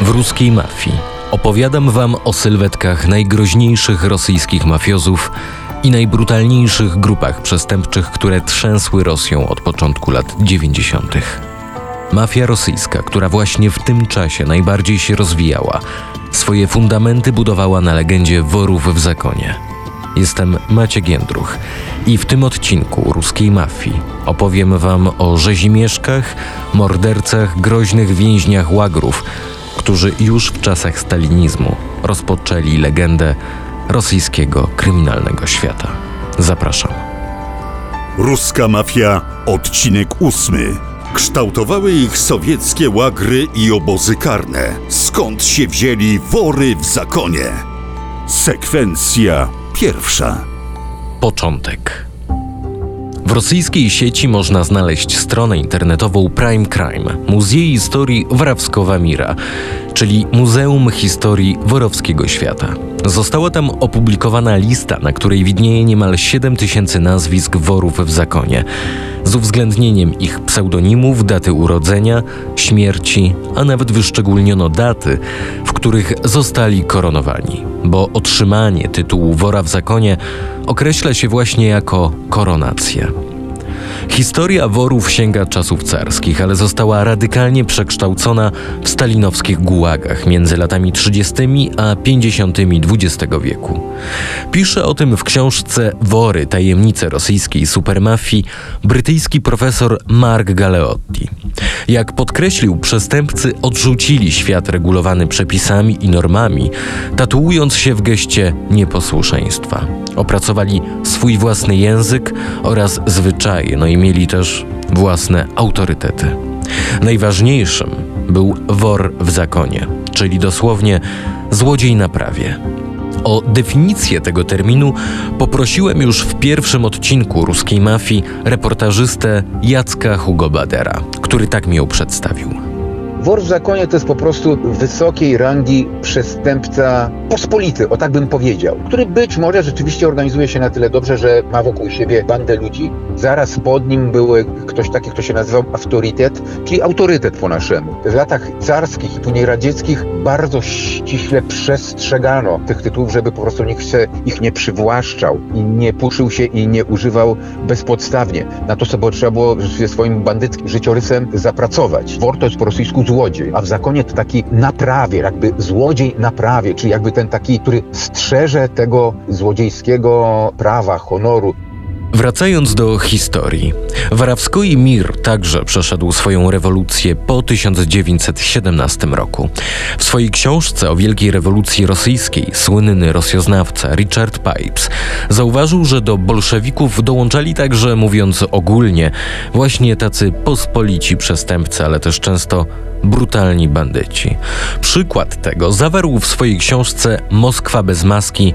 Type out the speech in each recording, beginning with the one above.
W ruskiej mafii opowiadam wam o sylwetkach najgroźniejszych rosyjskich mafiozów i najbrutalniejszych grupach przestępczych, które trzęsły Rosją od początku lat 90. Mafia rosyjska, która właśnie w tym czasie najbardziej się rozwijała, swoje fundamenty budowała na legendzie worów w zakonie. Jestem Maciek Jędruch i w tym odcinku ruskiej mafii opowiem wam o rzezimieszkach, mordercach, groźnych więźniach łagrów, którzy już w czasach stalinizmu rozpoczęli legendę rosyjskiego kryminalnego świata. Zapraszam. Ruska mafia, odcinek ósmy. Kształtowały ich sowieckie łagry i obozy karne. Skąd się wzięli wory w zakonie? Sekwencja pierwsza. Początek. W rosyjskiej sieci można znaleźć stronę internetową Prime Crime Muzeum Historii Warawskowa Mira, czyli Muzeum Historii Worowskiego Świata. Została tam opublikowana lista, na której widnieje niemal 7 tysięcy nazwisk worów w zakonie, z uwzględnieniem ich pseudonimów, daty urodzenia, śmierci, a nawet wyszczególniono daty, w których zostali koronowani, bo otrzymanie tytułu wora w zakonie określa się właśnie jako koronację. Historia worów sięga czasów carskich, ale została radykalnie przekształcona w stalinowskich gułagach między latami 30. a 50. XX wieku. Pisze o tym w książce Wory tajemnice rosyjskiej supermafii brytyjski profesor Mark Galeotti. Jak podkreślił, przestępcy odrzucili świat regulowany przepisami i normami, tatuując się w geście nieposłuszeństwa. Opracowali swój własny język oraz zwyczaje, no i mieli też własne autorytety. Najważniejszym był wor w zakonie, czyli dosłownie złodziej na prawie. O definicję tego terminu poprosiłem już w pierwszym odcinku ruskiej mafii reportażystę Jacka Hugo Badera, który tak mi ją przedstawił. Wor w zakonie to jest po prostu wysokiej rangi przestępca pospolity, o tak bym powiedział, który być może rzeczywiście organizuje się na tyle dobrze, że ma wokół siebie bandę ludzi. Zaraz pod nim był ktoś taki, kto się nazywał autorytet, czyli autorytet po naszemu. W latach carskich i później radzieckich bardzo ściśle przestrzegano tych tytułów, żeby po prostu nikt się ich nie przywłaszczał i nie puszył się i nie używał bezpodstawnie. Na to sobie trzeba było ze swoim bandyckim życiorysem zapracować. Wor to jest po rosyjsku złodziej, a w zakonie to taki naprawie, jakby złodziej naprawie, czyli jakby ten taki, który strzeże tego złodziejskiego prawa, honoru. Wracając do historii, Warawskoi Mir także przeszedł swoją rewolucję po 1917 roku. W swojej książce o Wielkiej Rewolucji Rosyjskiej słynny rosjoznawca Richard Pipes zauważył, że do bolszewików dołączali także, mówiąc ogólnie, właśnie tacy pospolici przestępcy, ale też często brutalni bandyci. Przykład tego zawarł w swojej książce Moskwa bez maski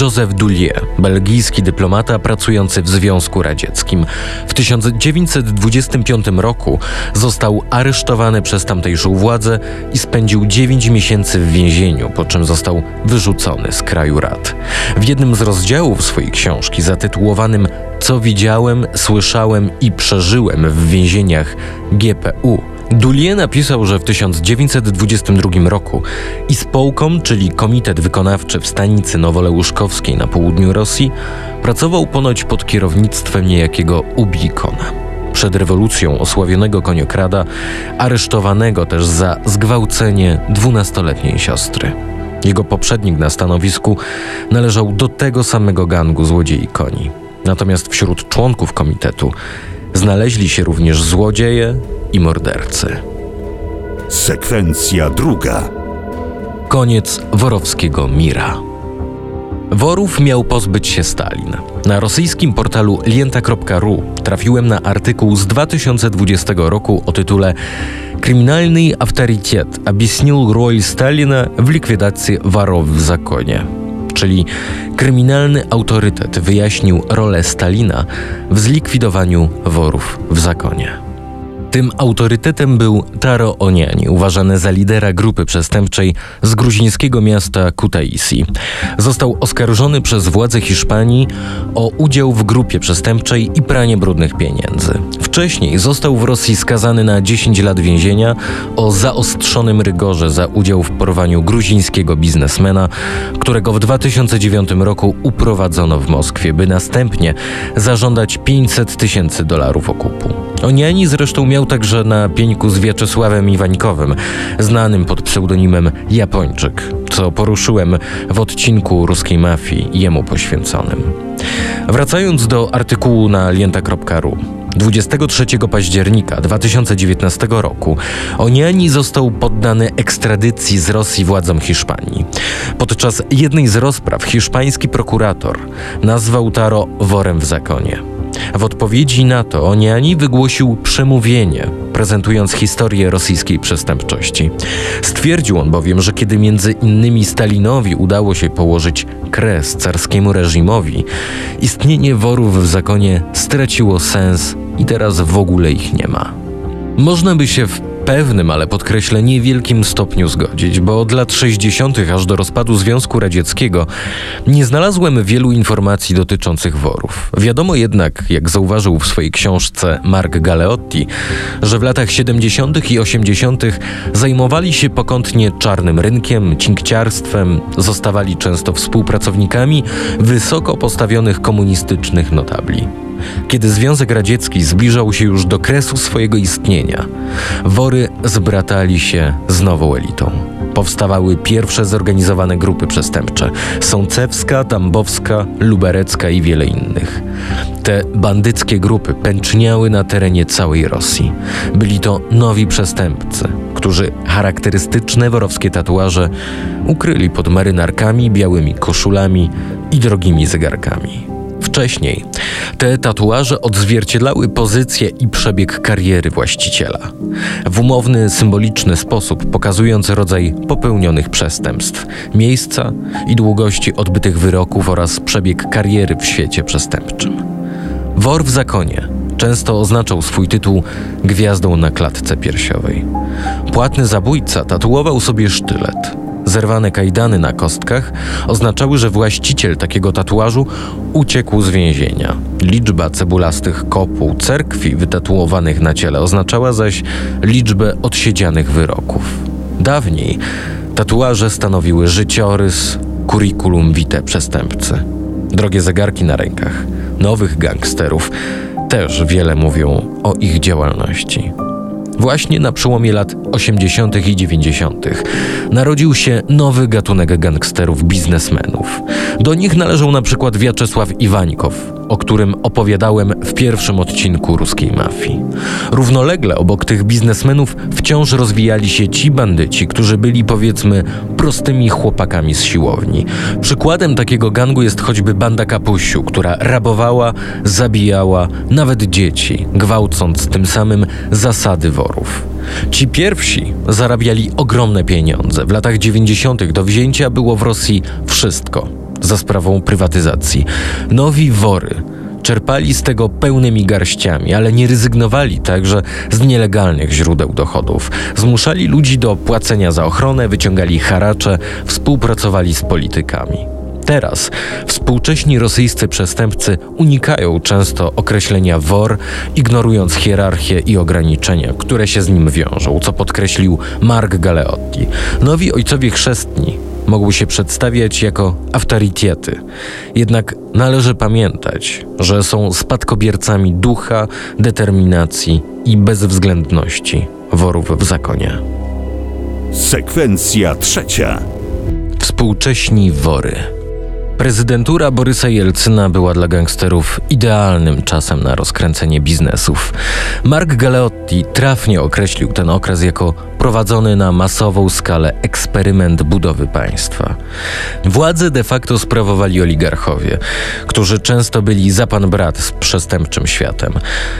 Joseph Dullier, belgijski dyplomata pracujący w Związku Radzieckim. W 1925 roku został aresztowany przez tamtejszą władzę i spędził 9 miesięcy w więzieniu, po czym został wyrzucony z kraju rad. W jednym z rozdziałów swojej książki zatytułowanym Co widziałem, słyszałem i przeżyłem w więzieniach GPU Dulie napisał, że w 1922 roku Ispolkom, czyli Komitet Wykonawczy w stanicy Nowoleuszkowskiej na południu Rosji, pracował ponoć pod kierownictwem niejakiego Ubikona. Przed rewolucją osławionego koniokrada, aresztowanego też za zgwałcenie dwunastoletniej siostry. Jego poprzednik na stanowisku należał do tego samego gangu złodziei koni. Natomiast wśród członków komitetu znaleźli się również złodzieje i mordercy. Sekwencja druga. Koniec worowskiego Mira. Worów miał pozbyć się Stalin. Na rosyjskim portalu lienta.ru trafiłem na artykuł z 2020 roku o tytule Kryminalny autorytet объяснил rol Stalina w likwidacji worów w zakonie czyli kryminalny autorytet wyjaśnił rolę Stalina w zlikwidowaniu worów w zakonie. Tym autorytetem był Taro Oniani, uważany za lidera grupy przestępczej z gruzińskiego miasta Kutaisi. Został oskarżony przez władze Hiszpanii o udział w grupie przestępczej i pranie brudnych pieniędzy. Wcześniej został w Rosji skazany na 10 lat więzienia o zaostrzonym rygorze za udział w porwaniu gruzińskiego biznesmena, którego w 2009 roku uprowadzono w Moskwie, by następnie zażądać 500 tysięcy dolarów okupu. Oniani zresztą miał także na pieńku z Wiaczesławem Iwańkowym, znanym pod pseudonimem Japończyk, co poruszyłem w odcinku ruskiej mafii jemu poświęconym. Wracając do artykułu na lienta.ru. 23 października 2019 roku Oniani został poddany ekstradycji z Rosji władzom Hiszpanii. Podczas jednej z rozpraw hiszpański prokurator nazwał Taro worem w zakonie. W odpowiedzi na to Oniani wygłosił przemówienie, prezentując historię rosyjskiej przestępczości. Stwierdził on bowiem, że kiedy między innymi Stalinowi udało się położyć kres carskiemu reżimowi, istnienie worów w zakonie straciło sens i teraz w ogóle ich nie ma. Można by się w pewnym, ale podkreślę niewielkim stopniu zgodzić, bo od lat 60. aż do rozpadu Związku Radzieckiego nie znalazłem wielu informacji dotyczących worów. Wiadomo jednak, jak zauważył w swojej książce Mark Galeotti, że w latach 70. i 80. zajmowali się pokątnie czarnym rynkiem, cinkciarstwem, zostawali często współpracownikami wysoko postawionych komunistycznych notabli. Kiedy Związek Radziecki zbliżał się już do kresu swojego istnienia, wory zbratali się z nową elitą. Powstawały pierwsze zorganizowane grupy przestępcze: Sącewska, Tambowska, Luberecka i wiele innych. Te bandyckie grupy pęczniały na terenie całej Rosji. Byli to nowi przestępcy, którzy charakterystyczne worowskie tatuaże ukryli pod marynarkami, białymi koszulami i drogimi zegarkami. Wcześniej te tatuaże odzwierciedlały pozycję i przebieg kariery właściciela. W umowny, symboliczny sposób pokazując rodzaj popełnionych przestępstw, miejsca i długości odbytych wyroków oraz przebieg kariery w świecie przestępczym. Wor w zakonie często oznaczał swój tytuł gwiazdą na klatce piersiowej. Płatny zabójca tatuował sobie sztylet Zerwane kajdany na kostkach oznaczały, że właściciel takiego tatuażu uciekł z więzienia. Liczba cebulastych kopuł cerkwi wytatuowanych na ciele oznaczała zaś liczbę odsiedzianych wyroków. Dawniej tatuaże stanowiły życiorys, kurikulum vitae przestępcy. Drogie zegarki na rękach nowych gangsterów też wiele mówią o ich działalności. Właśnie na przełomie lat 80. i 90. narodził się nowy gatunek gangsterów biznesmenów. Do nich należał na przykład Wiaczesław Iwańkow, o którym opowiadałem w pierwszym odcinku ruskiej mafii. Równolegle obok tych biznesmenów wciąż rozwijali się ci bandyci, którzy byli powiedzmy prostymi chłopakami z siłowni. Przykładem takiego gangu jest choćby banda Kapusiu, która rabowała, zabijała nawet dzieci, gwałcąc tym samym zasady Ci pierwsi zarabiali ogromne pieniądze. W latach 90. do wzięcia było w Rosji wszystko za sprawą prywatyzacji. Nowi wory czerpali z tego pełnymi garściami, ale nie rezygnowali także z nielegalnych źródeł dochodów. Zmuszali ludzi do płacenia za ochronę, wyciągali haracze, współpracowali z politykami. Teraz współcześni rosyjscy przestępcy unikają często określenia wor, ignorując hierarchię i ograniczenia, które się z nim wiążą, co podkreślił Mark Galeotti. Nowi ojcowie chrzestni mogły się przedstawiać jako autorytety. Jednak należy pamiętać, że są spadkobiercami ducha, determinacji i bezwzględności worów w zakonie. Sekwencja trzecia. Współcześni wory. Prezydentura Borysa Jelcyna była dla gangsterów idealnym czasem na rozkręcenie biznesów. Mark Galeotti trafnie określił ten okres jako prowadzony na masową skalę eksperyment budowy państwa. Władzę de facto sprawowali oligarchowie, którzy często byli za pan brat z przestępczym światem.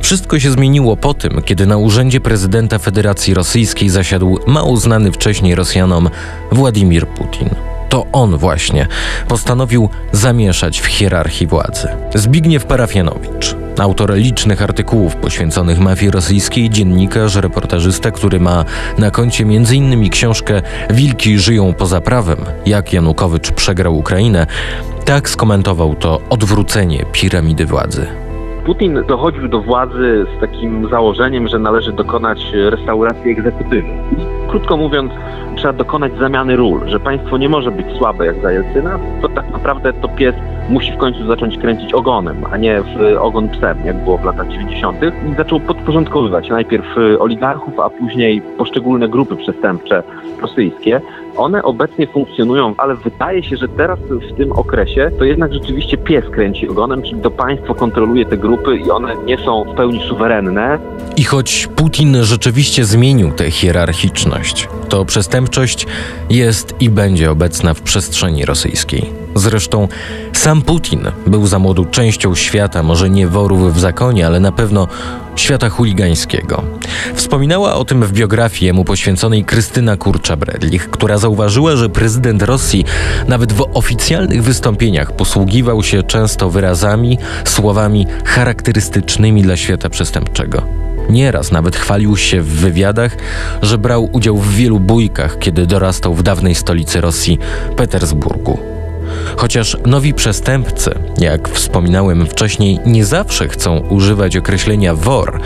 Wszystko się zmieniło po tym, kiedy na urzędzie prezydenta Federacji Rosyjskiej zasiadł mało znany wcześniej Rosjanom Władimir Putin to on właśnie postanowił zamieszać w hierarchii władzy. Zbigniew Parafianowicz, Autor licznych artykułów poświęconych mafii rosyjskiej, dziennikarz, reportażysta, który ma na koncie m.in. książkę Wilki żyją poza prawem, jak Janukowycz przegrał Ukrainę, tak skomentował to odwrócenie piramidy władzy. Putin dochodził do władzy z takim założeniem, że należy dokonać restauracji egzekutywy. Krótko mówiąc, trzeba dokonać zamiany ról, że państwo nie może być słabe jak za Jelcyna, to tak naprawdę to pies musi w końcu zacząć kręcić ogonem, a nie w ogon psem, jak było w latach 90. I zaczął podporządkowywać najpierw oligarchów, a później poszczególne grupy przestępcze rosyjskie. One obecnie funkcjonują, ale wydaje się, że teraz w tym okresie to jednak rzeczywiście pies kręci ogonem, czyli to państwo kontroluje te grupy i one nie są w pełni suwerenne. I choć Putin rzeczywiście zmienił tę hierarchiczność, to przestępczość jest i będzie obecna w przestrzeni rosyjskiej. Zresztą sam Putin był za młodu częścią świata, może nie worów w zakonie, ale na pewno świata chuligańskiego. Wspominała o tym w biografii mu poświęconej Krystyna Kurcza-Bredlich, która zauważyła, że prezydent Rosji nawet w oficjalnych wystąpieniach posługiwał się często wyrazami, słowami charakterystycznymi dla świata przestępczego. Nieraz nawet chwalił się w wywiadach, że brał udział w wielu bójkach, kiedy dorastał w dawnej stolicy Rosji, Petersburgu. Chociaż nowi przestępcy, jak wspominałem wcześniej, nie zawsze chcą używać określenia wor,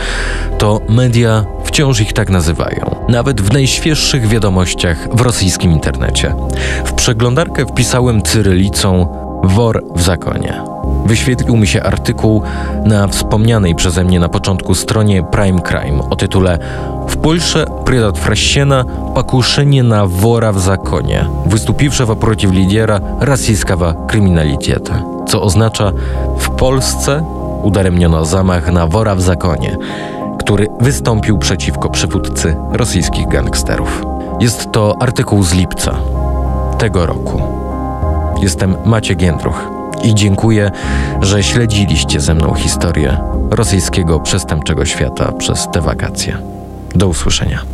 to media wciąż ich tak nazywają. Nawet w najświeższych wiadomościach w rosyjskim internecie. W przeglądarkę wpisałem cyrylicą wor w zakonie. Wyświetlił mi się artykuł na wspomnianej przeze mnie na początku stronie Prime Crime o tytule W Польше предотвращено покушение na wora w zakonie, wystąpiwszy против лидера rosyjskiego kryminalitета, co oznacza w Polsce udaremniono zamach na wora w zakonie, który wystąpił przeciwko przywódcy rosyjskich gangsterów. Jest to artykuł z lipca tego roku. Jestem Maciek Jędruch i dziękuję, że śledziliście ze mną historię rosyjskiego przestępczego świata przez te wakacje. Do usłyszenia.